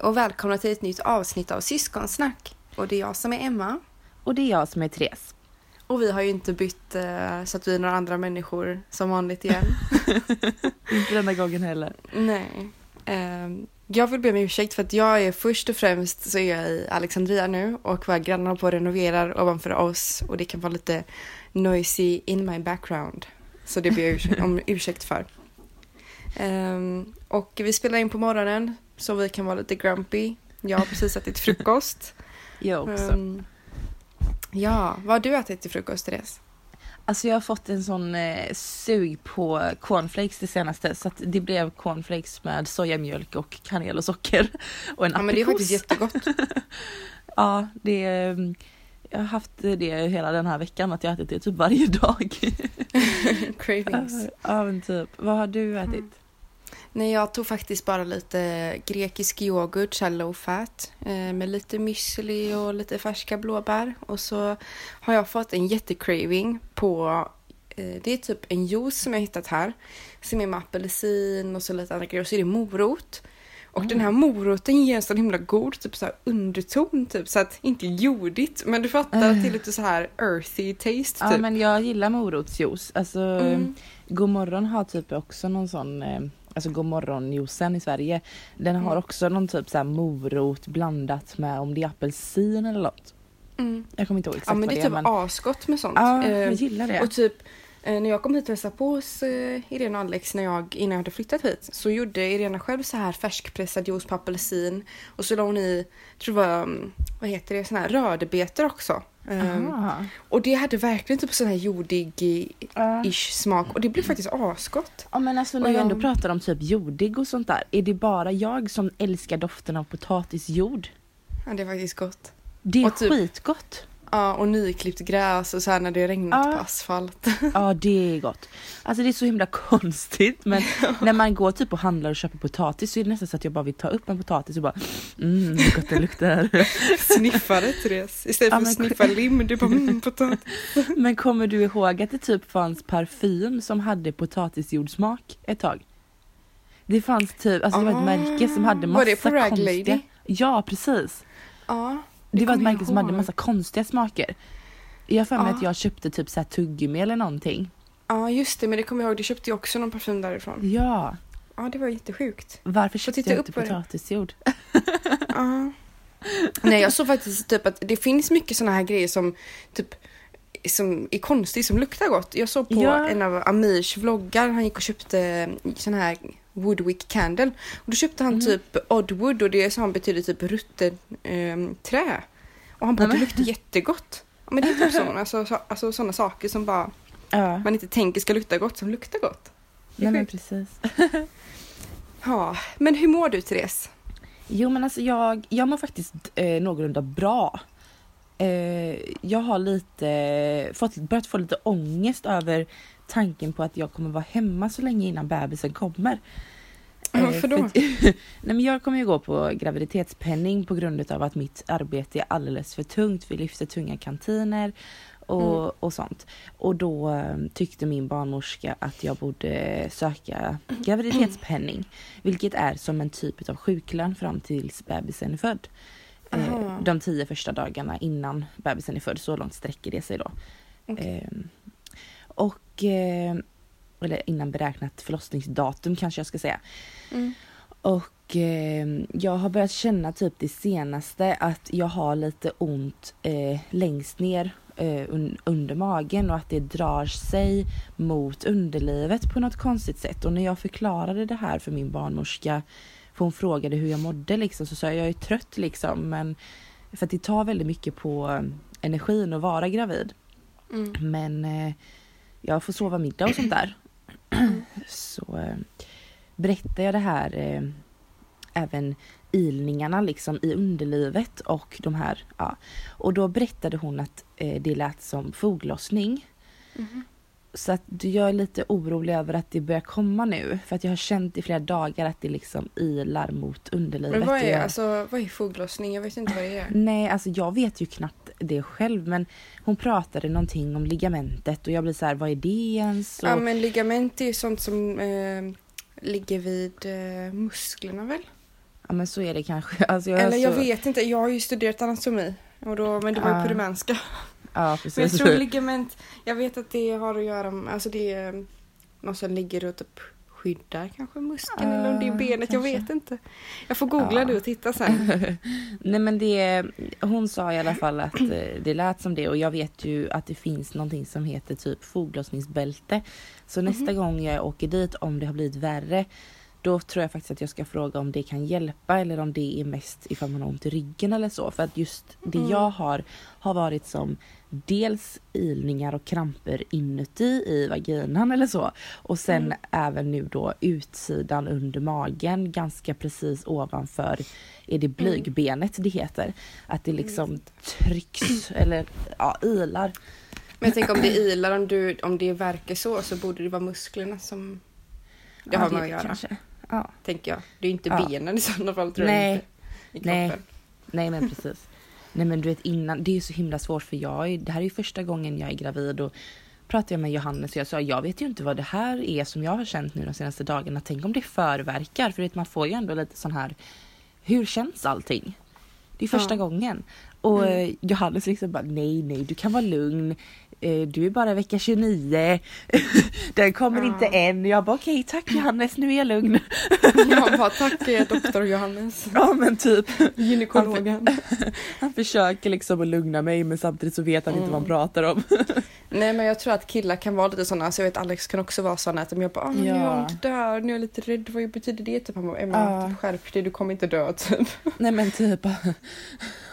Hej och välkomna till ett nytt avsnitt av Syskonsnack. Och det är jag som är Emma. Och det är jag som är Therese. Och vi har ju inte bytt eh, så att vi är några andra människor som vanligt igen. Inte denna gången heller. Nej. Ehm, jag vill be om ursäkt för att jag är först och främst så är jag i Alexandria nu och våra grannar på och renoverar ovanför oss och det kan vara lite noisy in my background. Så det ber jag om ursäkt för. Ehm, och vi spelar in på morgonen så vi kan vara lite grumpy. Jag har precis ätit frukost. Jag också. Ehm, ja, vad har du ätit till frukost Therese? Alltså jag har fått en sån eh, sug på cornflakes det senaste så att det blev cornflakes med sojamjölk och kanel och socker. Och en Ja men det är aprikos. faktiskt jättegott. Ja, det är, jag har haft det hela den här veckan att jag har ätit det typ varje dag. Cravings. ja men typ. Vad har du ätit? Mm. Nej, jag tog faktiskt bara lite grekisk yoghurt, så low fat, eh, med lite müsli och lite färska blåbär. Och så har jag fått en jättecraving på, eh, det är typ en juice som jag hittat här, som är med apelsin och så lite andra grejer. Och så är det morot. Och den här moroten ger en sån himla god typ så här underton, typ så att inte jordigt, men du fattar att det är lite så här earthy taste Ja typ. men jag gillar morotsjuice. Alltså Mm. Godmorgon har typ också någon sån eh, Alltså godmorgonjuicen i Sverige. Den har Mm. också någon typ så här morot blandat med om det är apelsin eller något. Mm. Jag kommer inte ihåg exakt Ja men vad det är typ men asgott med sånt. ja, Eh, jag gillar det. Och typ eh, när jag kom hit och hälsade på hos eh, Irena och Alex när jag, innan jag hade flyttat hit så gjorde Irena själv så här färskpressad juice på apelsin och så la hon i, tror var, mm, vad heter det, sån här rödbetor också. Aha. och det hade verkligen typ sån här jordig-ish smak och det blev faktiskt asgott. Ja men alltså när Och vi ändå jag- pratar om typ jordig och sånt där. Är det bara jag som älskar doften av potatisjord? Ja, det är faktiskt gott. Det är Och typ- skitgott. Ja, och nyklippt gräs och så här när det regnat Ja. på asfalt. Ja det är gott. Alltså det är så himla konstigt men när man går typ och handlar och köper potatis så är det nästan så att jag bara vill ta upp en potatis och bara mm vad gott det luktar. Sniffade Therese. Istället Ja, för men- att sniffa lim, du bara mm, potatis. Men kommer du ihåg att det typ fanns parfym som hade potatisjordsmak ett tag? Det fanns typ, alltså det var ett Ah. märke som hade massa Var det på Rag konstiga... Lady? Ja precis. Ja, Det, var ett märke som hade massa konstiga smaker. Jag har för mig Ja. att jag köpte typ så här tuggummi eller någonting. Ja just det, men det kommer jag ihåg. Du köpte ju också någon parfym därifrån. Ja, Ja, det var jättesjukt. varför köpte jag inte potatisjord? Ja. Nej, jag såg faktiskt typ att det finns mycket såna här grejer som typ som är konstigt, som luktar gott. Jag såg på Ja. en av Amirs vloggar, han gick och köpte sån här Woodwick Candle. Och då köpte han Mhm. typ Oddwood och det som betyder typ rutten ehm, trä. Och han bara, det luktar jättegott. Ja, men det är typ så, alltså, så, alltså sådana saker som bara Ja, man inte tänker ska lukta gott, som luktar gott. Nej men precis. Ja, men hur mår du Therese? Jo men alltså jag, jag mår faktiskt eh, någorlunda bra. Eh, jag har lite, fått, börjat få lite ångest över tanken på att jag kommer vara hemma så länge innan bebisen kommer. Eh, Varför då? att- nej men jag kommer ju gå på graviditetspenning på grund av att mitt arbete är alldeles för tungt. Vi lyfter tunga kantiner och, Mm. och sånt. Och då eh, tyckte min barnmorska att jag borde söka graviditetspenning. Vilket är som en typ av sjuklön fram tills bebisen är född. Eh, Aha. de tio första dagarna innan bebisen är född, så långt sträcker det sig då. Okej. Eh, och, eh, eller innan beräknat förlossningsdatum kanske jag ska säga. Mm. Och eh, jag har börjat känna typ det senaste att jag har lite ont eh, längst ner eh, un- under magen och att det drar sig mot underlivet på något konstigt sätt. Och när jag förklarade det här för min barnmorska, för hon frågade hur jag mådde liksom, så sa jag jag är trött liksom men för att det tar väldigt mycket på eh, energin att vara gravid. Mm. Men eh, jag får sova middag och sånt där. Så eh, berättar jag det här eh, även ilningarna liksom i underlivet och de här, ja. Och då berättade hon att eh, det lät som foglossning. Mhm. Så att jag är lite orolig över att det börjar komma nu. För att jag har känt i flera dagar att det liksom ilar mot underlivet. Men vad är, jag- alltså, vad är foglossning? Jag vet inte vad det är. Nej, alltså jag vet ju knappt det själv men hon pratade någonting om ligamentet och jag blir så här, vad är det ens? Och, Ja, men ligament är ju sånt som eh, ligger vid eh, musklerna väl? Ja men så är det kanske. Alltså, jag Eller jag så... vet inte, jag har ju studerat anatomi. Och då, men det var ju på det mänska. Ja Men jag precis. tror ligament, jag vet att det har att göra med, alltså det är något som ligger och typ skyddar kanske muskeln eller om det är Ja, benet, jag kanske. vet inte. Jag får googla Ja. det och titta sen. Nej men det, hon sa i alla fall att eh, det lät som det och jag vet ju att det finns någonting som heter typ foglossningsbälte. Så nästa gång jag åker dit om det har blivit värre då tror jag faktiskt att jag ska fråga om det kan hjälpa eller om det är mest ifall man har ont i ryggen eller så. För att just det Mm. jag har har varit som dels ilningar och kramper inuti i vaginan eller så. Och sen Mm. även nu då utsidan under magen ganska precis ovanför är det blygbenet det heter. Att det liksom trycks eller ja, ilar. Men tänker om det ilar, om, du, om det verkar så, så borde det vara musklerna som det Ja, har det med att göra. Kanske. Ja. Tänker jag. Det är inte Ja. benen i sådana fall tror Nej. jag inte. I Nej. kroppen. Nej men precis. Nej men du vet innan, det är så himla svårt för jag, är- det här är ju första gången jag är gravid och pratade jag med Johannes och jag sa jag vet ju inte vad det här är som jag har känt nu de senaste dagarna. Tänk om det förverkar för vet, man får ju ändå lite sån här, hur känns allting? Det är första Ja. gången. Och Mm. eh, Johannes liksom bara nej nej du kan vara lugn. Eh, Du är bara vecka 29. Den kommer Ja. inte än. Jag bara okej tack Johannes nu är jag lugn. Jag bara tack eh, doktor Johannes, Ja men typ. gynekologen. Han försöker liksom att lugna mig men samtidigt så vet han inte vad han Mm. pratar om. Nej men jag tror att killar kan vara lite sådana, så jag vet Alex kan också vara sådana att jag bara ah, nu är jag Ja. ont där, nu är jag lite rädd, vad betyder det? Typ han bara Emma Ja. typ, skärp dig, du kommer inte dö typ. Nej men typ.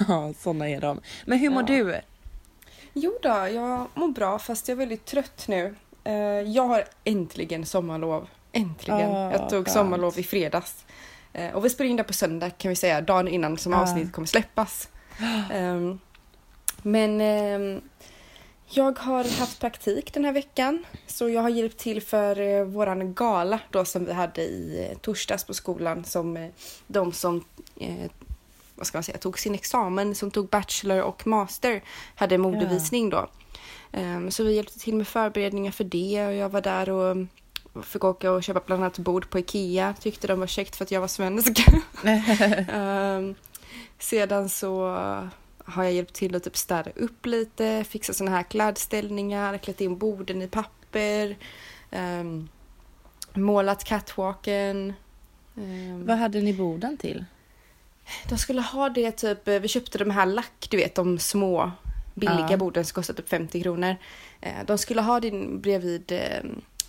Ja såna är de. Men hur mår Ja. du? Jo då, jag mår bra fast jag är väldigt trött nu. Eh, jag har äntligen sommarlov. Äntligen. Ah, jag tog skönt. sommarlov i fredags. Eh, och vi spelar in det på söndag kan vi säga, dagen innan som Ah. avsnittet kommer släppas. Ehm, men ehm, jag har haft praktik den här veckan. Så jag har hjälpt till för eh, våran gala då som vi hade i torsdags på skolan. Som de som vad ska man säga, tog sin examen, som tog bachelor och master, hade modevisning då. Ehm, så vi hjälpte till med förberedningar för det och jag var där och fick åka och köpa bland annat bord på Ikea. Tyckte de var käckt för att jag var svensk. Ehm, sedan så har jag hjälpt till att typ städa upp lite, fixa såna här klädställningar, klätt in borden i papper, ehm, målat catwalken. Vad hade ni borden till? De skulle ha det typ, vi köpte de här lack, du vet de små billiga Ja. borden som kostar typ 50 kronor. Eh, De skulle ha det bredvid eh,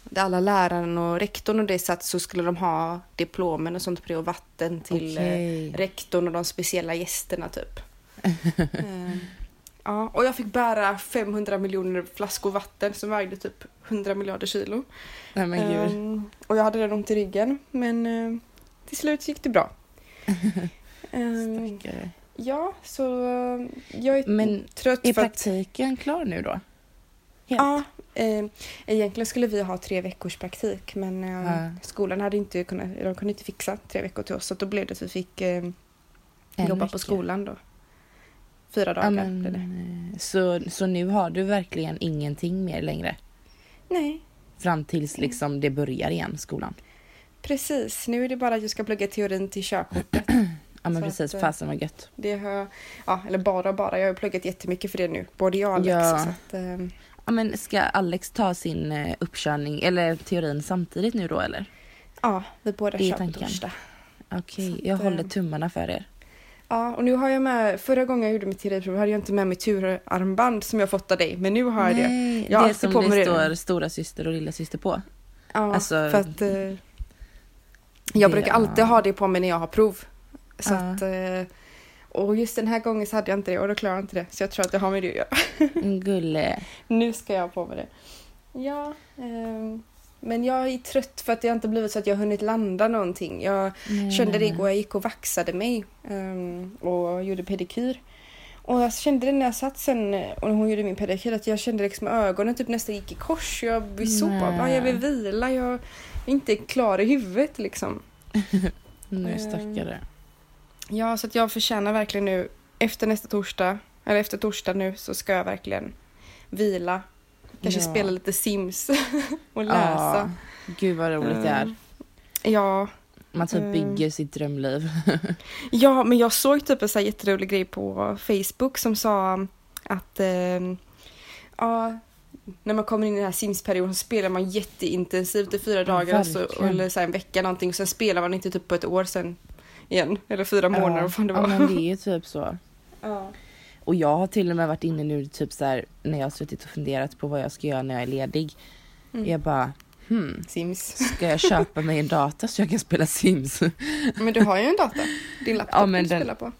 där alla läraren och rektorn och det satt så skulle de ha diplomen och sånt på det och vatten till eh, Okej. rektorn och de speciella gästerna typ. Eh, Ja, och jag fick bära 500 miljoner flaskor vatten som vägde typ 100 miljarder kilo. Nej men. Ehm, och jag hade redan ont i ryggen men eh, till slut gick det bra. Ehm, Stackare. ja, så eh, jag är Men trött Är för att... praktiken klar nu då? Helt? Ja, eh, egentligen skulle vi ha tre veckors praktik men eh, Ja. skolan hade inte kunnat, de kunde inte fixa tre veckor till oss så då blev det att vi fick eh, jobba vecka. på skolan då. Fyra dagar Ja, blev det. men, eh, så, så nu har du verkligen ingenting mer längre? Nej, Fram tills liksom det börjar igen, skolan? precis. Nu är det bara att jag ska plugga teorin till körkortet. Ja men Så precis, att, eh, fasen vad gött. Det har, ja, eller bara bara, jag har pluggat jättemycket för det nu. Både jag och Alex. Ja. Så att, eh, Ja men ska Alex ta sin eh, uppkörning, eller teorin samtidigt nu då eller? ja, vi båda Det kör på torsdag. Okej, att, jag håller eh, tummarna för er. Ja, och nu har jag med, förra gången jag gjorde mitt teoriprov hade jag inte med mig turarmband som jag fått av dig, men nu har jag det. Jag det som på det står stora syster och lilla syster på. Ja, Alltså, för att eh, jag brukar alltid ja. ha det på mig när jag har prov. Så Ja. att, eh, och just den här gången så hade jag inte det och då klarade jag inte det. Så jag tror att det har med det att göra. Gulle. Nu ska jag på mig det. Ja, ehm, men jag är trött för att det inte blivit så att jag hunnit landa någonting. Jag Nej, kände det nej, igår, jag gick och vaxade mig ehm, och gjorde pedikyr. Och jag kände det när jag satt sen och hon gjorde min pedikyr att jag kände liksom ögonen typ nästan gick i kors. Jag vill sova, Nej. jag vill vila, jag är inte klar i huvudet liksom. Ehm, stackare. Ja, så att jag förtjänar verkligen nu efter nästa torsdag, eller efter torsdag nu så ska jag verkligen vila. Kanske Ja. spela lite Sims och läsa. Ja, gud vad roligt det är. Ehm, Ja, Man typ Mm. bygger sitt drömliv. Ja, men jag såg typ en så här jätterolig grej på Facebook som sa att eh, ja, när man kommer in i den här Sims-perioden så spelar man jätteintensivt i fyra dagar så, verkligen. eller så här en vecka någonting och sen spelar man inte typ på ett år sen igen. Eller fyra månader, vad fan det ja, var. men det är ju typ så. Ja. Och jag har till och med varit inne nu typ så här när jag har suttit och funderat på vad jag ska göra när jag är ledig. Mm. Jag bara, hmm, Sims. ska jag köpa mig en data så jag kan spela Sims? Men du har ju en dator. Din laptop Ja, men kan du den- spela på.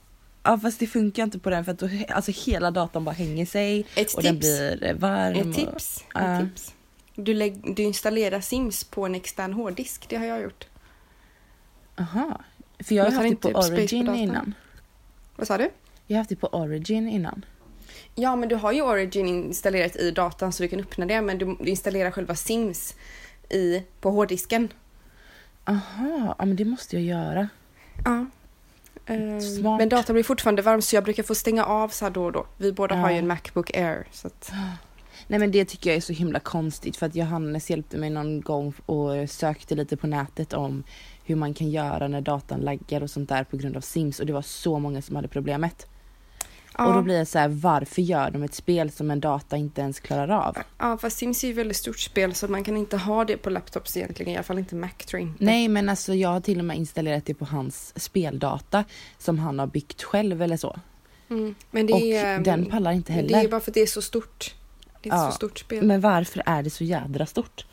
Ja fast det funkar inte på den för att då, alltså hela datorn bara hänger sig Ett och den tips. blir eh, varm. Ett och- tips. Ja. Ett tips. Du, lägg, du installerar Sims på en extern hårddisk. Det har jag gjort. Aha. För jag har haft det på på Origin datorn. innan. Vad sa du? Jag har haft det på Origin innan. Ja, men du har ju Origin installerat i datorn så du kan öppna det, men du, installerar själva Sims i, på hårddisken. Aha, ja men det måste jag göra. Ja. Ehm, Smart. Men datorn blir fortfarande varm så jag brukar få stänga av så här då och då. Vi båda har Ja. ju en Macbook Air. Så att, Nej men det tycker jag är så himla konstigt för att Johannes hjälpte mig någon gång och sökte lite på nätet om hur man kan göra när datan laggar och sånt där på grund av Sims och det var så många som hade problemet. ja, Och då blir jag så här, varför gör de ett spel som en data inte ens klarar av? ja, fast Sims är ju ett väldigt stort spel så man kan inte ha det på laptops egentligen. I alla fall inte Mac tror jag inte. Nej men alltså jag har till och med installerat det på hans speldata som han har byggt själv eller så. Mm. Men det och är, den pallar inte Det är heller. bara för att det är så stort. Det är ett Ja, så stort spel. Men varför är det så jädra stort?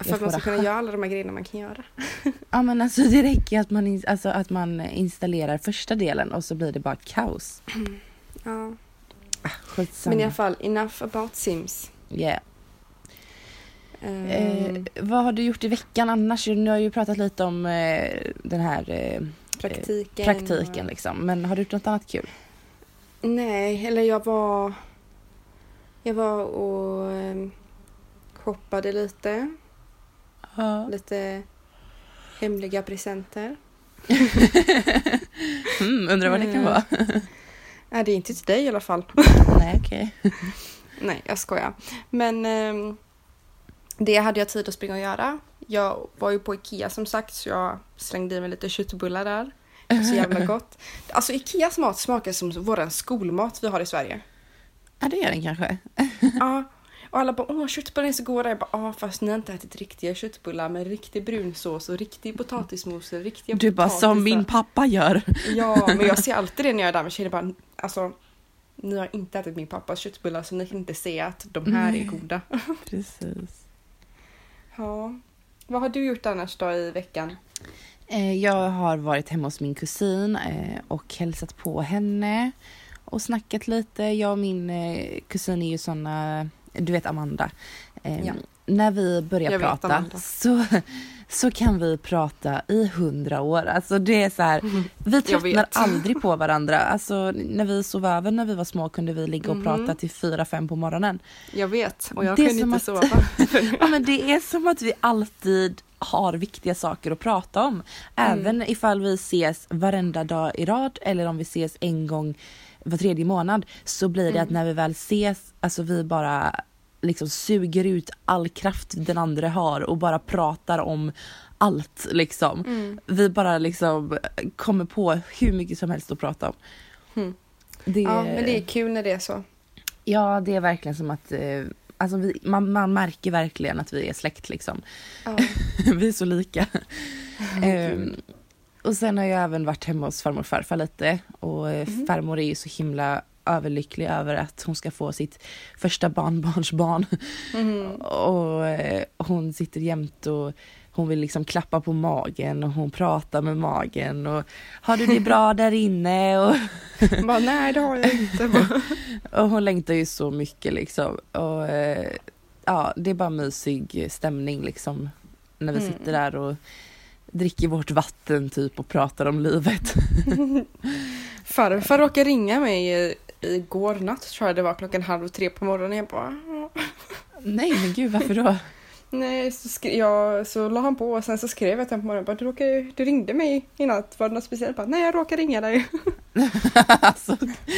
För att man ska kunna göra alla de här grejerna man kan göra. Ja men alltså det räcker att man, in, alltså, att man installerar första delen och så blir det bara kaos. Ja. Skitsamma. Men i alla fall, enough about Sims. Yeah. Ehm, Eh, vad har du gjort i veckan annars? Nu har jag ju pratat lite om eh, den här eh, praktiken. praktiken och- liksom. Men har du gjort något annat kul? Nej, eller jag var... Jag var och um, shoppade lite. Ja. Lite hemliga presenter. Mm, undrar vad det kan Mm. vara. Nej, det är inte till dig i alla fall. Nej okej. Nej, jag skojar. Men ehm, det hade jag tid att springa och göra. Jag var ju på Ikea som sagt så jag slängde i mig lite köttbullar där. Så jävla gott. Alltså Ikeas mat smakar som våran skolmat vi har i Sverige. Ja det gör den kanske. Ja. Och alla bara åh köttbullar är så goda. Jag bara ja fast ni har inte ätit riktiga köttbullar med riktig brunsås och riktig potatismos och riktiga Du bara potatisar. som min pappa gör. Ja, men jag ser alltid det när jag är där med tjejer. Bara, alltså, ni har inte ätit min pappas köttbullar så ni kan inte se att de här är Nej. goda. Precis. Ja. Vad har du gjort annars då i veckan? Eh, jag har varit hemma hos min kusin eh, och hälsat på henne och snackat lite. Jag och min eh, kusin är ju såna, du vet Amanda. Eh, Ja. När vi börjar Jag prata så, så kan vi prata i hundra år. Alltså det är så här, vi Jag tröttnar aldrig på varandra. Alltså när vi sov över när vi var små kunde vi ligga och Mhm. prata till fyra, fem på morgonen. Jag vet och jag Det kunde inte att- sova. Ja men det är som att vi alltid har viktiga saker att prata om. Mm. Även ifall vi ses varenda dag i rad eller om vi ses en gång var tredje månad så blir det att Mm. när vi väl ses, alltså vi bara liksom suger ut all kraft den andra har och bara pratar om allt liksom. Mm. Vi bara liksom kommer på hur mycket som helst att prata om. Mm. Det, Ja, men det är kul när det är så. ja, det är verkligen som att eh, alltså vi, man, man märker verkligen att vi är släkt liksom. Ja. vi är så lika. Ehm, och sen har jag även varit hemma hos farmor och farfar lite och Mhm. farmor är ju så himla överlycklig över att hon ska få sitt första barnbarnsbarn. Mhm. Och eh, hon sitter jämt och hon vill liksom klappa på magen och hon pratar med magen och har du det bra där inne? Och, Bara, nej det har jag inte. Och hon längtar ju så mycket liksom. Och eh, ja, det är bara mysig stämning liksom när vi Mm. sitter där och dricker vårt vatten typ och pratar om livet. Farfar råkade ringa mig i- igår natt tror jag det var klockan halv tre på morgonen. Jag bara, "Ja." Nej men gud varför då? nej, så, skri- jag, så la han på och sen så skrev jag till honom på morgonen. Bara, du, råkade, du ringde mig i natt, var det något speciellt? Bara, nej jag råkade ringa dig. alltså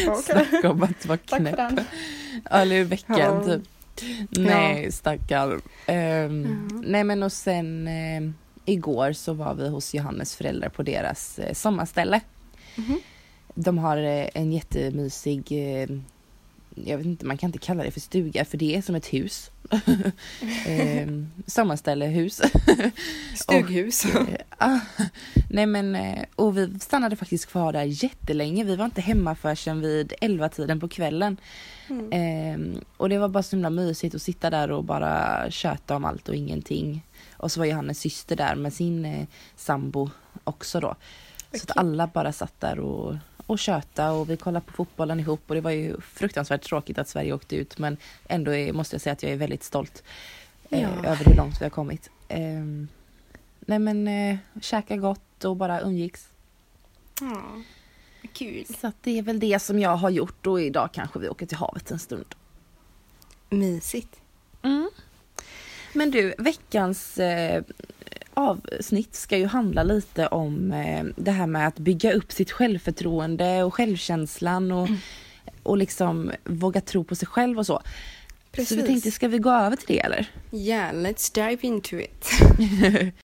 Okej. snacka om att vara Tack för knäpp. den. Eller i veckan Ja. typ. Nej stackarn. Ehm, Ja. Nej men och sen, ehm, igår så var vi hos Johannes föräldrar på deras eh, sommarställe. Mhm. De har eh, en jättemysig, eh, jag vet inte, man kan inte kalla det för stuga för det är som ett hus. eh, sommarställehus. Stughus. Eh, ah, nej men, eh, och vi stannade faktiskt kvar där jättelänge. Vi var inte hemma förrän vid 11 tiden på kvällen. Mm. Eh, och det var bara så himla mysigt att sitta där och bara köta om allt och ingenting. Och så var Johannes syster där med sin eh, sambo också då. Så att alla bara satt där och, och köta och vi kollade på fotbollen ihop och det var ju fruktansvärt tråkigt att Sverige åkte ut men ändå är, måste jag säga att jag är väldigt stolt eh, Ja. över hur långt vi har kommit. Eh, nej men eh, käka gott och bara umgicks. Ja, kul. Så att det är väl det som jag har gjort och idag kanske vi åker till havet en stund. Mysigt. Mm. Men du, veckans eh, avsnitt ska ju handla lite om eh, det här med att bygga upp sitt självförtroende och självkänslan och, och liksom våga tro på sig själv och så. Så vi tänkte, ska vi gå över till det eller? Yeah, let's dive into it.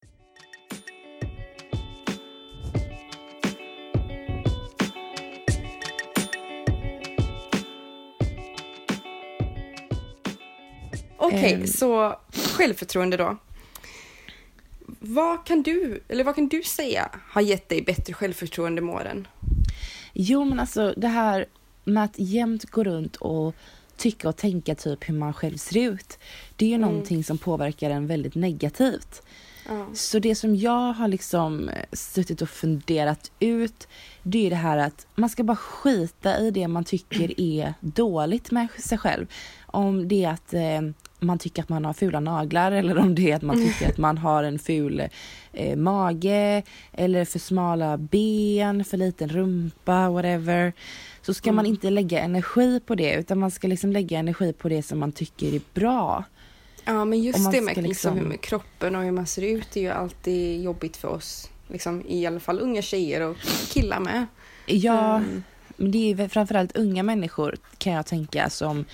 Okej, Ehm. så självförtroende då. Vad kan du, eller vad kan du säga har gett dig bättre självförtroende med åren? Jo men alltså det här med att jämt gå runt och tycka och tänka typ hur man själv ser ut. Det är ju Mm. någonting som påverkar en väldigt negativt. Ja. Så det som jag har liksom eh, suttit och funderat ut det är det här att man ska bara skita i det man tycker är dåligt med sig själv. Om det är att eh, man tycker att man har fula naglar eller om det är att man tycker att man har en ful eh, mage eller för smala ben, för liten rumpa, whatever. Så ska man Mm. inte lägga energi på det utan man ska liksom lägga energi på det som man tycker är bra. Ja, men just man det med liksom... liksom- med kroppen och hur man ser ut är ju alltid jobbigt för oss. Liksom, I alla fall unga tjejer och killar med. Ja, Mm. Men det är väl framförallt unga människor kan jag tänka som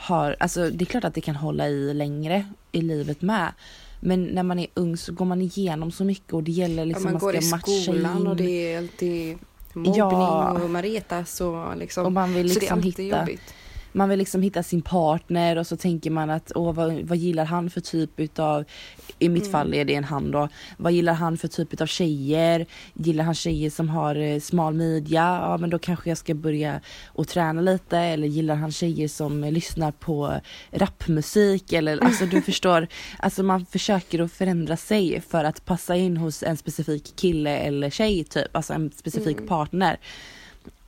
har, alltså det är klart att det kan hålla i längre i livet med. Men när man är ung så går man igenom så mycket och det gäller liksom ja, man går i ska matcha skolan in. och det är alltid mobbning Ja. och man retas och liksom. och man vill så det är liksom alltid hitta, jobbigt. Man vill liksom hitta sin partner och så tänker man att åh vad, vad gillar han för typ utav, i mitt Mm. fall är det en han då, vad gillar han för typ utav tjejer? Gillar han tjejer som har eh, smal midja? Ja men då kanske jag ska börja och träna lite eller gillar han tjejer som eh, lyssnar på rapmusik eller alltså du förstår, alltså man försöker att förändra sig för att passa in hos en specifik kille eller tjej typ, alltså en specifik Mm. partner.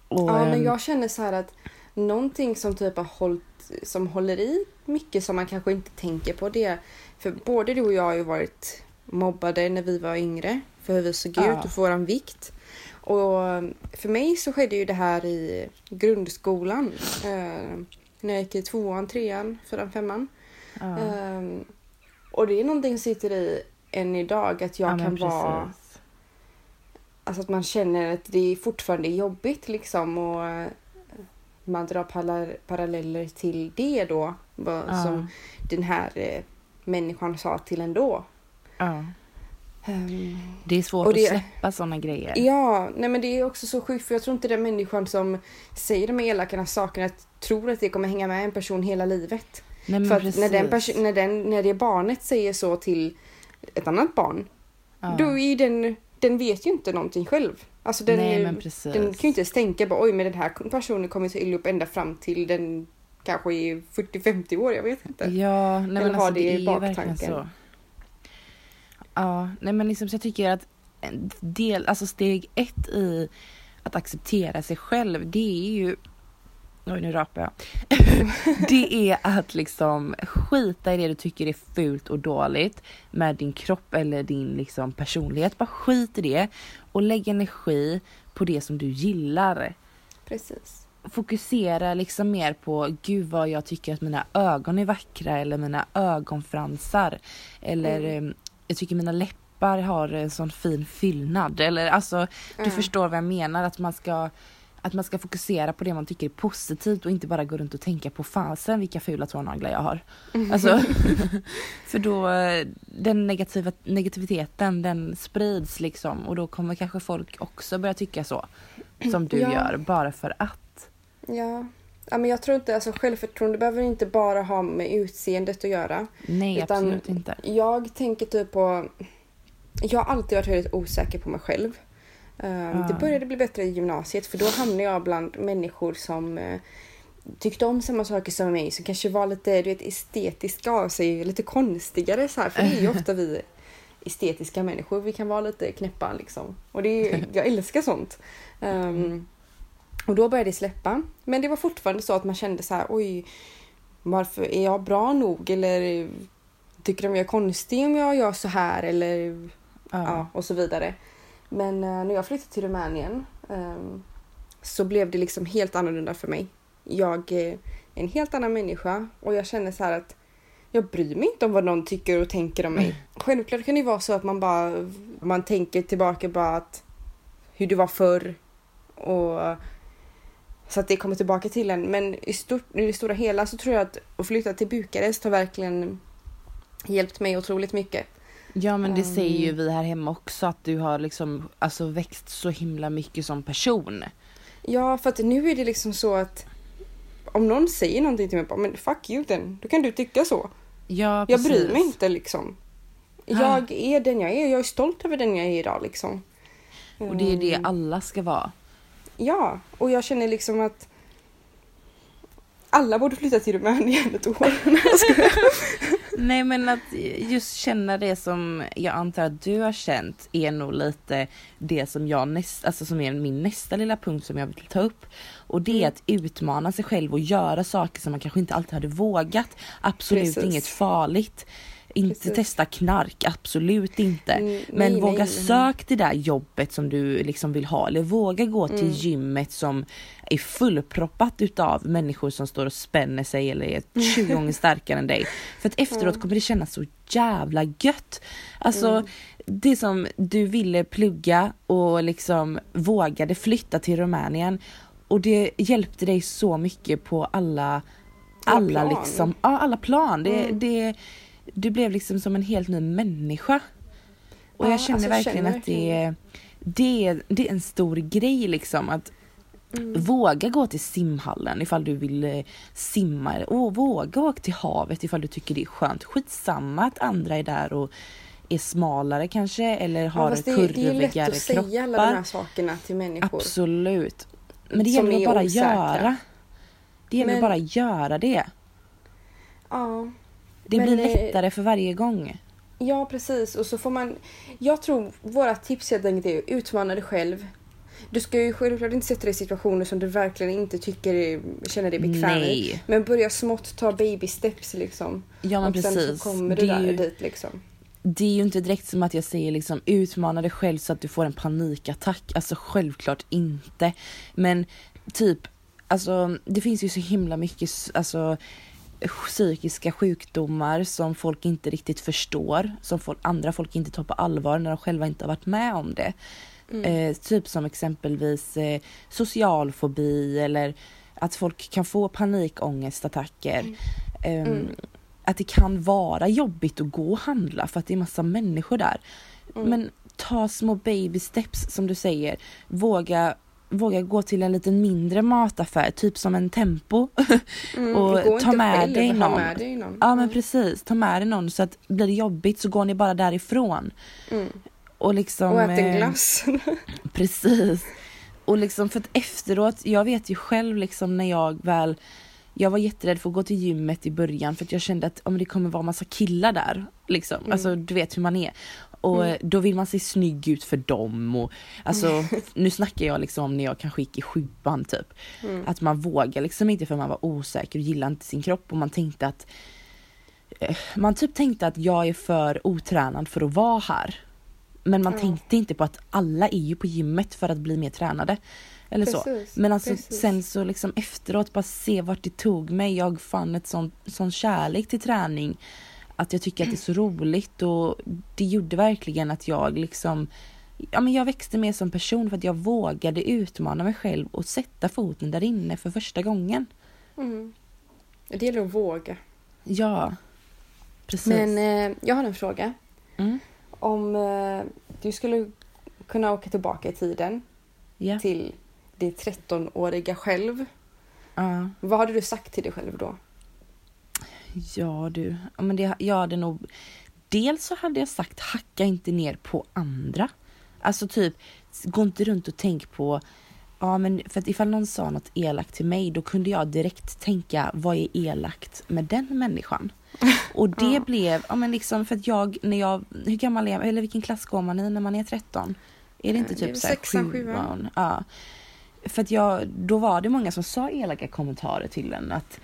Och, Ja, men ehm, jag känner så här att någonting som typ har hållit, som håller i mycket som man kanske inte tänker på det. För både du och jag har ju varit mobbade när vi var yngre för hur vi såg Ja. ut och för våran vikt. Och för mig så skedde ju det här i grundskolan. Eh, när jag gick i tvåan, trean, fyran, femman. ja. Ehm, och det är någonting som sitter i än idag att jag Ja, kan vara. Alltså att man känner att det fortfarande är jobbigt liksom och eh, man drar paralleller till det då. Vad. Som den här eh, människan sa till en då. Ehm, Det är svårt det- att släppa sådana grejer. ja, nej men det är också så sjukt för jag tror inte den människan som säger de elaka sakerna tror att det kommer hänga med en person hela livet. Nej, för att precis. när, den när, den, när det barnet säger så till ett annat barn, ja. då är den, den vet ju inte någonting själv. Alltså den, Nej. Den kan ju inte ens tänka bara oj men den här personen kommer så illa upp ända fram till den kanske är 40-50 år, jag vet inte. Ja, nej, men Eller alltså, det det i baktanken. Ja, nej men liksom så jag tycker att del, alltså steg ett i att acceptera sig själv det är ju Oj nu rapar jag. det är att liksom skita i det du tycker är fult och dåligt med din kropp eller din liksom personlighet. Bara skit i det och lägg energi på det som du gillar. Precis. fokusera liksom mer på gud vad jag tycker att mina ögon är vackra eller mina ögonfransar. Eller Mm. eh, jag tycker mina läppar har en sån fin fyllnad. Eller alltså du Ja. förstår vad jag menar att man ska att man ska fokusera på det man tycker är positivt och inte bara gå runt och tänka på fasen vilka fula tånaglar jag har. Alltså, för då, den negativa, negativiteten den sprids liksom och då kommer kanske folk också börja tycka så. Som du Ja. gör, bara för att. Ja. ja, men jag tror inte, alltså självförtroende behöver inte bara ha med utseendet att göra. Nej absolut inte. Jag tänker typ på... Jag har alltid varit väldigt osäker på mig själv. Ah. Det började bli bättre i gymnasiet för då hamnade jag bland människor som eh, tyckte om samma saker som mig, som kanske var lite du vet, estetiska av sig, lite konstigare så här. För det är ju ofta vi estetiska människor, vi kan vara lite knäppa liksom. Och det är, jag älskar sånt. Um, och då började det släppa. Men det var fortfarande så att man kände så här, oj, varför är jag bra nog? Eller tycker de jag är konstig om jag gör så här? Eller ja, och så vidare. Men eh, när jag flyttade till Rumänien ehm, så blev det liksom helt annorlunda för mig. Jag är en helt annan människa och jag känner så här att jag bryr mig inte om vad någon tycker och tänker om mig. Självklart kan det vara så att man bara man tänker tillbaka bara att hur det var förr och så att det kommer tillbaka till en. Men i, stort, i det stora hela så tror jag att att flytta till Bukarest har verkligen hjälpt mig otroligt mycket. Ja men det säger ju vi här hemma också att du har liksom alltså växt så himla mycket som person. Ja, för att nu är det liksom så att om någon säger någonting till mig, bara, men fuck you then, då kan du tycka så. Ja Jag precis. bryr mig inte liksom. Jag är den jag är, jag är stolt över den jag är idag liksom. Och det är det Mm. alla ska vara. Ja, och jag känner liksom att alla borde flytta till Rumänien ett år. Nej, men att just känna det som jag antar att du har känt är nog lite det som jag näst, alltså som är min nästa lilla punkt som jag vill ta upp. Och det är Mm. att utmana sig själv och göra saker som man kanske inte alltid hade vågat. Absolut Precis. inget farligt. Inte Precis. testa knark, absolut inte. Mm, Men nej, våga nej. sök det där jobbet som du liksom vill ha eller våga gå till Mm. gymmet som är fullproppat utav människor som står och spänner sig eller är 20 gånger starkare än dig. För att efteråt kommer det kännas så jävla gött. Alltså Mm. det som du ville plugga och liksom vågade flytta till Rumänien och det hjälpte dig så mycket på alla Alla alla plan. liksom, ja alla plan. Det, Mm. det, du blev liksom som en helt ny människa. Och Ja, jag känner alltså, jag verkligen känner att det är, det, är, det är en stor grej liksom att våga gå till simhallen ifall du vill eh, simma och våga åka till havet ifall du tycker det är skönt. Skitsamma att andra är där och är smalare kanske eller Ja, har fast det, är lätt kurvigare att säga kroppar. alla de här sakerna till människor. Absolut. Men det gäller att bara osäkra. göra. Det gäller Men- bara göra det. Ja. Det Men, blir eh, lättare för varje gång. Ja, precis. Och så får man... Jag tror våra tips helt enkelt är att utmana dig själv. Du ska ju självklart inte sätta dig i situationer som du verkligen inte tycker känner dig bekväm i. Nej. Men börja smått, ta baby steps liksom. Ja men och sen precis. så kommer du Det är, där ju, dit liksom. det är ju inte direkt som att jag säger liksom utmana dig själv så att du får en panikattack. Alltså självklart inte. Men typ, alltså det finns ju så himla mycket alltså, psykiska sjukdomar som folk inte riktigt förstår. Som folk, andra folk inte tar på allvar när de själva inte har varit med om det. Eh, typ som exempelvis eh, social fobi eller att folk kan få panikångestattacker. Mm. Att det kan vara jobbigt att gå och handla för att det är massa människor där. Mm. Men ta små baby steps som du säger. Våga, våga gå till en lite mindre mataffär, typ som en Tempo. Mm, och ta med dig någon. Med dig någon. Ja men Mm. precis, ta med dig någon så att blir det jobbigt så går ni bara därifrån. Mm. Och liksom... Och ät en eh, glass. Precis. Och liksom för att efteråt, jag vet ju själv liksom när jag väl jag var jätterädd för att gå till gymmet i början för att jag kände att om det kommer vara massa killar där. Liksom. Mm. Alltså du vet hur man är. Och Mm. då vill man se snygg ut för dem. Och, alltså, nu snackar jag liksom om när jag kanske gick i sjuan typ. Mm. Att man vågar liksom inte för man var osäker och gillade inte sin kropp och man tänkte att eh, man typ tänkte att jag är för otränad för att vara här. Men man Ja. tänkte inte på att alla är ju på gymmet för att bli mer tränade. Eller så. Precis, Men alltså precis. sen så liksom efteråt bara se vart det tog mig. Jag fann ett sån, sån kärlek till träning. Att jag tycker att det är så roligt och det gjorde verkligen att jag liksom ja, men jag växte mer som person för att jag vågade utmana mig själv och sätta foten där inne för första gången. Mm. Det gäller att våga. Ja, precis. Men eh, jag har en fråga. mm. Om eh, du skulle kunna åka tillbaka i tiden ja. till ditt 13-åriga själv. ja. Vad hade du sagt till dig själv då? Ja du, ja, men det, jag hade nog... Dels så hade jag sagt hacka inte ner på andra. Alltså typ, gå inte runt och tänk på... Ja men för att ifall någon sa något elakt till mig då kunde jag direkt tänka vad är elakt med den människan? Och det Ja. blev, ja men liksom för att jag, när jag, hur gammal är jag, eller vilken klass går man i när man är 13? Är det inte Eh, typ såhär sjuan? Ja. För att jag, då var det många som sa elaka kommentarer till en att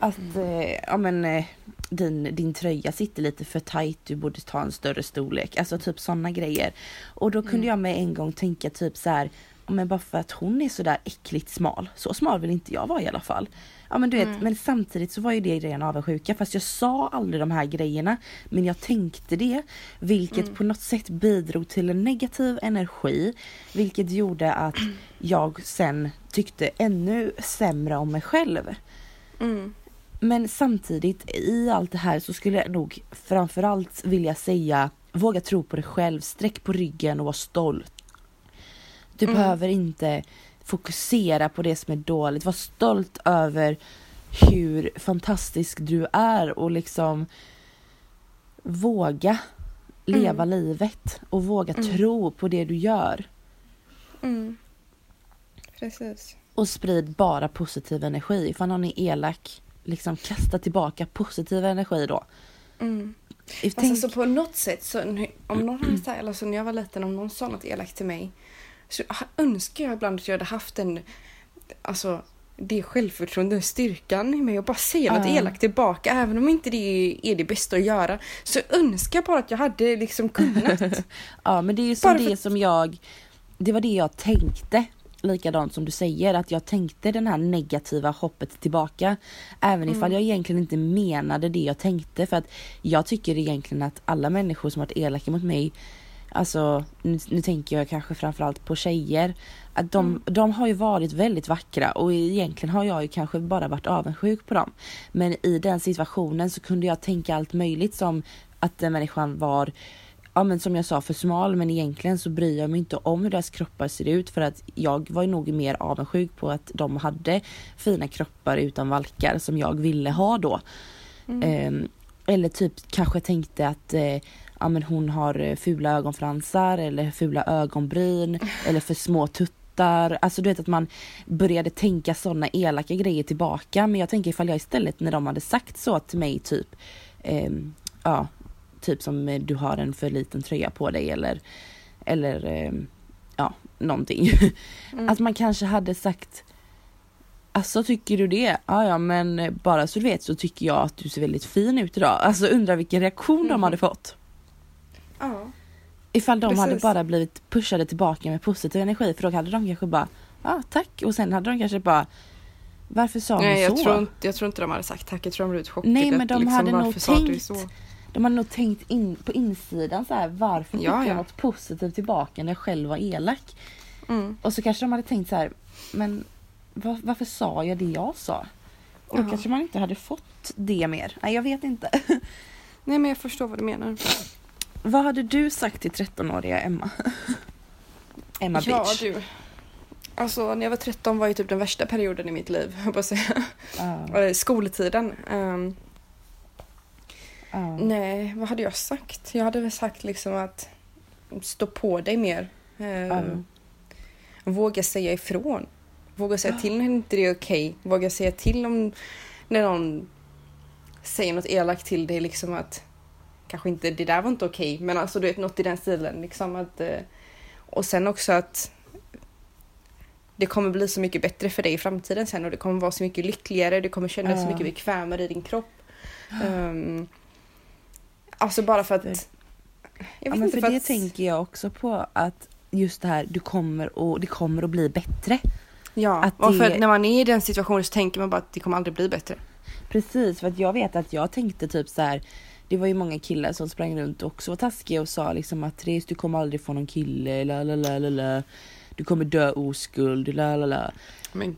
att eh, ja, men, eh, din, din tröja sitter lite för tight, du borde ta en större storlek. Alltså typ sådana grejer. Och då kunde Mm. jag med en gång tänka typ så här, ja, men bara för att hon är sådär äckligt smal, så smal vill inte jag vara i alla fall. Ja men du vet, Mm. men samtidigt så var ju det ren avundsjuka fast jag sa aldrig de här grejerna. Men jag tänkte det, vilket Mm. på något sätt bidrog till en negativ energi. Vilket gjorde att jag sen tyckte ännu sämre om mig själv. Mm. Men samtidigt i allt det här så skulle jag nog framförallt vilja säga våga tro på dig själv, sträck på ryggen och var stolt. Du Mm. behöver inte fokusera på det som är dåligt, var stolt över hur fantastisk du är och liksom våga leva livet och våga Mm. tro på det du gör. Mm. Precis. Och sprid bara positiv energi. Ifall någon är elak, liksom kasta tillbaka positiv energi då. Mm. Tänk, Fast alltså på något sätt, så, om någon hade sagt, alltså när jag var liten, om någon sa något elakt till mig så önskar jag ibland att jag hade haft en, alltså det självförtroende, styrkan i mig och bara säga något Ja. elakt tillbaka. Även om inte det är det bästa att göra så önskar jag bara att jag hade liksom kunnat. ja men det är ju som Bara för det att- som jag, det var det jag tänkte. Likadant som du säger, att jag tänkte den här negativa hoppet tillbaka. Även ifall Mm. jag egentligen inte menade det jag tänkte. För att jag tycker egentligen att alla människor som varit elaka mot mig, alltså nu, nu tänker jag kanske framförallt på tjejer, att de, Mm. de har ju varit väldigt vackra och egentligen har jag ju kanske bara varit avundsjuk på dem. Men i den situationen så kunde jag tänka allt möjligt som att den människan var ja men som jag sa för smal men egentligen så bryr jag mig inte om hur deras kroppar ser ut för att jag var nog mer avundsjuk på att de hade fina kroppar utan valkar som jag ville ha då. Mm. Ehm, eller typ kanske tänkte att eh, ja, men hon har eh, fula ögonfransar eller fula ögonbryn eller för små tuttar. Alltså du vet att man började tänka sådana elaka grejer tillbaka men jag tänker ifall jag istället när de hade sagt så till mig typ ehm, ja typ som eh, du har en för liten tröja på dig eller eller ehm, ja någonting. Mm. Att man kanske hade sagt Alltså tycker du det? Ja ja men eh, bara så du vet så tycker jag att du ser väldigt fin ut idag. Alltså undrar vilken reaktion de Mhm. hade fått. Ja. Ifall de hade Precis. bara blivit pushade tillbaka med positiv energi för då hade de kanske bara ja tack och sen hade de kanske bara varför sa hon Nej, jag så? tror, inte, jag tror inte de hade sagt tack. Jag tror de blev chockade. Nej, men de liksom, hade nog tänkt- så? De hade nog tänkt in på insidan så här varför fick Ja, jag ja. något positivt tillbaka när jag själv var elak? Mm. Och så kanske de hade tänkt så här men var, varför sa jag det jag sa? Och då Ja. kanske man inte hade fått det mer. Nej jag vet inte. Nej, men jag förstår vad du menar. Vad hade du sagt till 13-åriga Emma? Emma Ja, bitch. du. Alltså, när jag var 13 var ju typ den värsta perioden i mitt liv, jag på säga. Ja, Eh, Skoltiden. Ehm, ja. nej, vad hade jag sagt? Jag hade väl sagt liksom att stå på dig mer. Ehm, Våga säga ifrån. Våga säga till när inte det är okej. Våga säga till om när någon säger något elakt till dig. Liksom att kanske inte det där var inte okej. Men alltså du vet något i den stilen. Liksom att, eh, och sen också att det kommer bli så mycket bättre för dig i framtiden sen och det kommer vara så mycket lyckligare. Du kommer känna dig så Ja. mycket bekvämare i din kropp. Ehm, alltså bara för att... Jag vet ja inte, för det att, tänker jag också på att just det här, du kommer att, det kommer att bli bättre. Ja, att och för det- när man är i den situationen så tänker man bara att det kommer aldrig bli bättre. Precis, för att jag vet att jag tänkte typ så här det var ju många killar som sprang runt och också var taskiga och sa liksom att Therese du kommer aldrig få någon kille, la la la la la. Du kommer dö oskuld, la la la.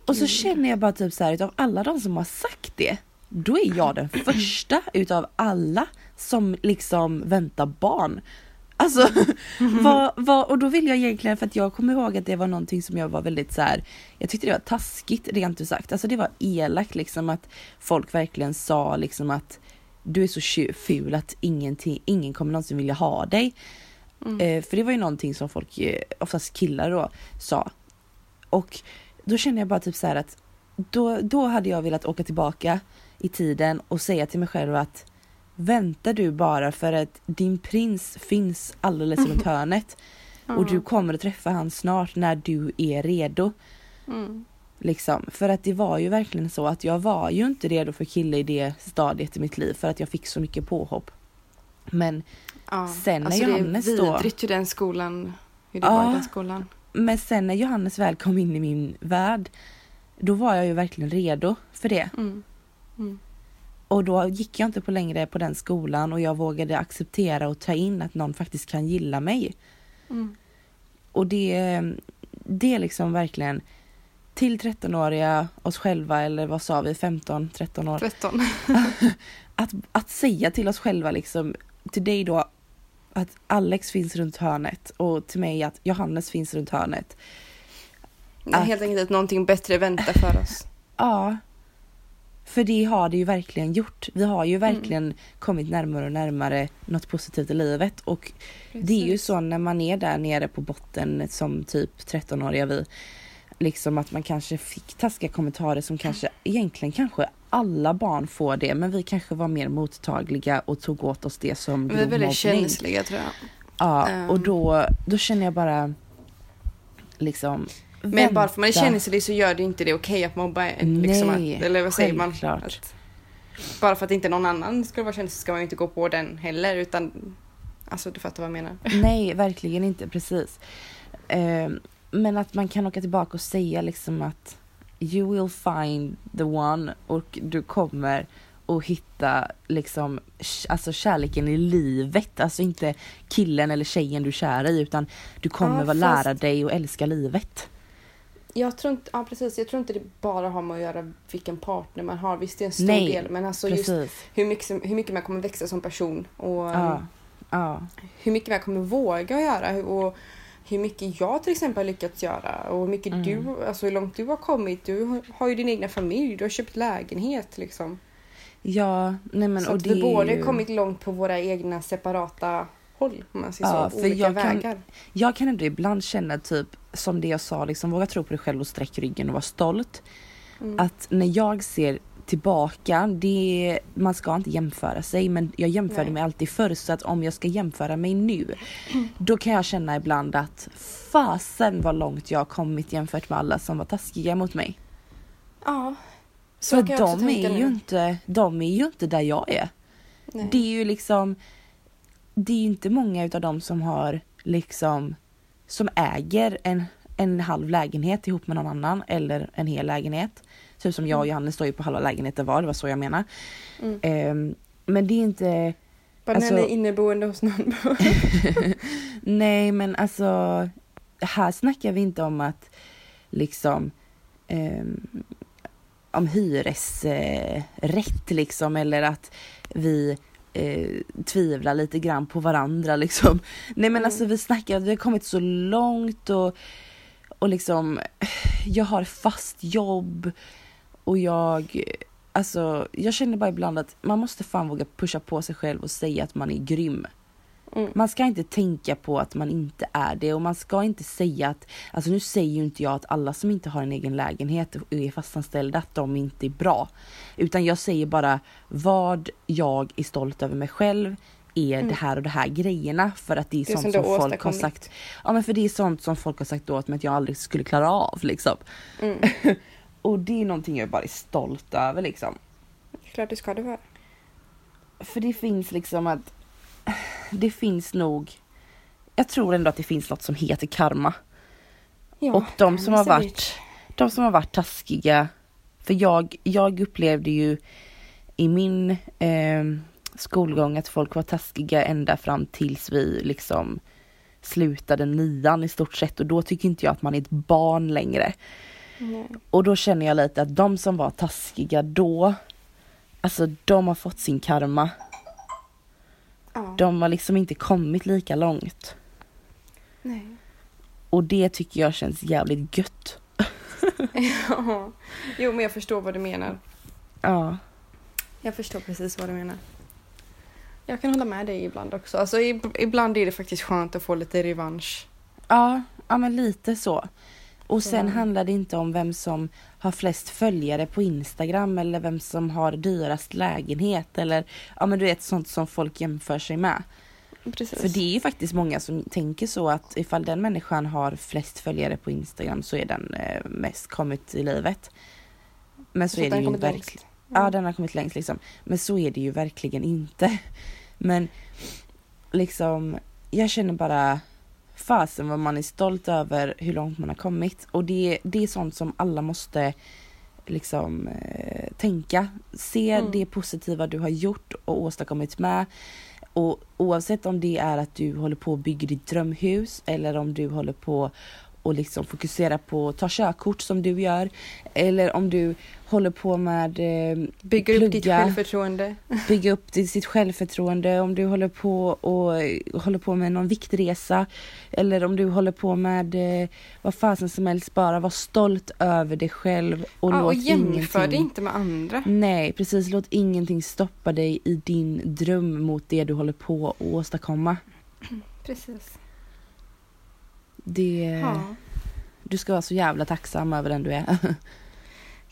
Och så känner jag bara typ så här utav alla de som har sagt det, då är jag den första utav alla som liksom väntar barn. Alltså, vad, vad, och då vill jag egentligen, för att jag kommer ihåg att det var någonting som jag var väldigt så här. jag tyckte det var taskigt rent ut sagt. Alltså det var elakt liksom att folk verkligen sa liksom att du är så ful att ingenting, ingen kommer någonsin vilja ha dig. Mm. Eh, för det var ju någonting som folk, eh, oftast killar då, sa. Och då kände jag bara typ så att då, då hade jag velat åka tillbaka i tiden och säga till mig själv att vänta du bara för att din prins finns alldeles runt hörnet och du kommer att träffa han snart när du är redo. Mm. Liksom. För att det var ju verkligen så att jag var ju inte redo för kille i det stadiet i mitt liv för att jag fick så mycket påhopp. Men Ja. Sen när alltså, Johannes det är då- vidrigt hur den skolan, hur det Ja. var i den skolan. Men sen när Johannes väl kom in i min värld, då var jag ju verkligen redo för det. Mm. Mm. Och då gick jag inte på längre på den skolan och jag vågade acceptera och ta in att någon faktiskt kan gilla mig. Mm. Och det, det är liksom verkligen till 13-åriga oss själva eller vad sa vi, 15, 13 år. 13. Att, att säga till oss själva liksom, till dig då att Alex finns runt hörnet och till mig att Johannes finns runt hörnet. Det är Att- helt enkelt att någonting bättre väntar för oss. Ja. För det har det ju verkligen gjort. Vi har ju verkligen kommit närmare och närmare något positivt i livet och det är ju så när man är där nere på botten som typ 13-åriga vi. Liksom att man kanske fick taskiga kommentarer som kanske egentligen kanske alla barn får det men vi kanske var mer mottagliga och tog åt oss det som Vi är grov väldigt mobbning. känsliga tror jag. Ja Ehm. och då, då känner jag bara liksom Men bara för man är vänta. känslig så gör det inte det okej att mobba en. Liksom Nej, att, eller vad säger man? Att, bara för att inte någon annan skulle vara känslig ska man ju inte gå på den heller utan Alltså du fattar vad jag menar. Nej, verkligen inte, precis. Eh, men att man kan åka tillbaka och säga liksom att you will find the one och du kommer att hitta liksom alltså kärleken i livet. Alltså inte killen eller tjejen du är kär i utan du kommer Ja, fast- lära dig och älska livet. Jag tror inte, ja precis, jag tror inte det bara har med att göra vilken partner man har. Visst det är en stor Nej, del men alltså just Precis. hur mycket, hur mycket man kommer växa som person och Ja. um, Ja. hur mycket man kommer våga göra och hur mycket jag till exempel har lyckats göra och hur mycket Mm. du, alltså hur långt du har kommit. Du har- ju din egna familj, du har köpt lägenhet liksom. Ja, nej men så och att det vi är båda ju- kommit långt på våra egna separata håll om man säger Ja, så. Olika jag kan- vägar. Jag kan ändå ibland känna typ som det jag sa, liksom våga tro på dig själv och sträck ryggen och vara stolt. Mm. Att när jag ser tillbaka, det, man ska inte jämföra sig men jag jämförde Nej. mig alltid förr så att om jag ska jämföra mig nu då kan jag känna ibland att fasen vad långt jag har kommit jämfört med alla som var taskiga mot mig. Ja. Så För de är, nu. ju inte, de är ju inte där jag är. Nej. Det är ju liksom Det är ju inte många utav dem som har liksom Som äger en, en halv lägenhet ihop med någon annan eller en hel lägenhet. Typ som jag och Johannes står ju på halva lägenheten var, det var så jag menar. Mm. Ehm, men det är inte Bara alltså- är inneboende hos någon. Nej men alltså här snackar vi inte om att liksom ehm, om hyresrätt liksom eller att vi eh, tvivlar lite grann på varandra liksom. Nej men Mm. alltså vi snackar vi har kommit så långt och, och liksom jag har fast jobb och jag Alltså jag känner bara ibland att man måste fan våga pusha på sig själv och säga att man är grym. Mm. Man ska inte tänka på att man inte är det och man ska inte säga att, alltså nu säger ju inte jag att alla som inte har en egen lägenhet och är fastanställda att de inte är bra. Utan jag säger bara vad jag är stolt över mig själv är det här och det här grejerna för att det är Mm. Det sånt som som, du folk har sagt. Ja men för det är sånt som folk har sagt åt mig att jag aldrig skulle klara av liksom. Mm. Och det är någonting jag bara är stolt över liksom. Klart det ska det vara. För det finns liksom att det finns nog jag tror ändå att det finns något som heter karma. Ja, Och de som har varit-. De som har varit taskiga. För jag, jag upplevde ju i min, eh, skolgång att folk var taskiga ända fram tills vi liksom slutade nian i stort sett och då tycker inte jag att man är ett barn längre. Nej. Och då känner jag lite att de som var taskiga då, alltså de har fått sin karma. Ja. De har liksom inte kommit lika långt. Nej. Och det tycker jag känns jävligt gött. Ja. Jo, men jag förstår vad du menar. Ja. Jag förstår precis vad du menar. Jag kan hålla med dig ibland också. Alltså, ib- ibland är det faktiskt skönt att få lite revansch. Ja, ja men lite så. Och sen Ja. handlar det inte om vem som har flest följare på Instagram eller vem som har dyrast lägenhet eller ja men du vet sånt som folk jämför sig med. Precis. För det är ju faktiskt många som tänker så att ifall den människan har flest följare på Instagram så är den eh, mest kommit i livet. Men så, Så är det ju kommit verkligen. längst. Ja, den har kommit längst liksom. Men så är det ju verkligen inte. Men liksom, jag känner bara fasen vad man är stolt över hur långt man har kommit. Och det, det är sånt som alla måste liksom eh, tänka. Se Mm. det positiva du har gjort och åstadkommit med. Och oavsett om det är att du håller på att bygga ditt drömhus eller om du håller på och liksom fokusera på att ta körkort som du gör. Eller om du håller på med eh, Bygger upp ditt plugga. självförtroende. bygga upp sitt självförtroende, om du håller på och håller på med någon viktresa eller om du håller på med eh, vad fasen som helst, bara var stolt över dig själv och ja, låt och jämför ingenting... inte med andra. Nej, precis. Låt ingenting stoppa dig i din dröm mot det du håller på att åstadkomma. Precis. Det, Ja. Du ska vara så jävla tacksam över den du är.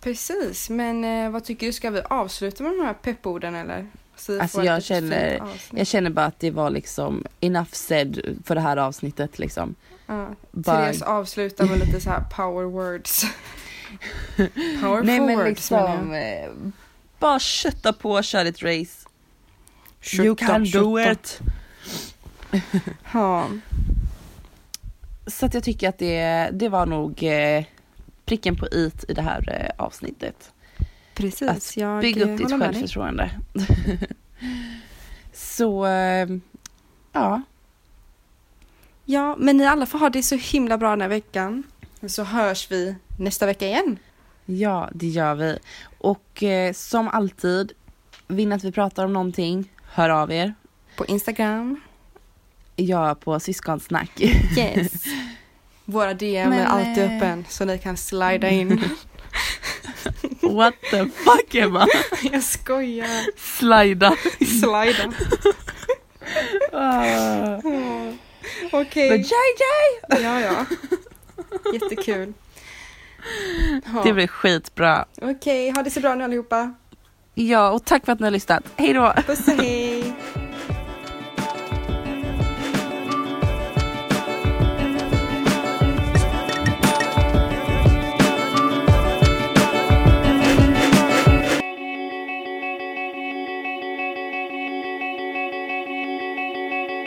Precis, men eh, vad tycker du? Ska vi avsluta med de här pepporden eller? Så Alltså, ett jag känner-. Jag känner bara att det var liksom enough said för det här avsnittet liksom. Ja. Bara- Therese avslutar med lite så här power words. Power Nej men liksom, eh, bara kötta på, kör ditt race. jag. you can Kötta, do kötta. it. Ja, Så att jag tycker att det, det var nog eh, pricken på it i det här eh, avsnittet. precis. Att jag Bygg eh, upp ditt med dig. självförtroende. Så, eh, ja. Ja, men ni alla får ha det så himla bra den här veckan. Så hörs vi nästa vecka igen. Ja, det gör vi. Och eh, som alltid, vill ni att vi pratar om någonting, hör av er. På Instagram. Jag på syskonsnack. Yes. Våra DM Men, är alltid eh, öppen så ni kan slida in. What the fuck Emma? jag skojar. Slida. Slida. Ah. Okej. Men JJ! Ja, ja. Jättekul. Ja. Det blir skitbra. Okej, ha det så bra nu allihopa. Ja, och tack för att ni har lyssnat. Hej då! Puss och hej.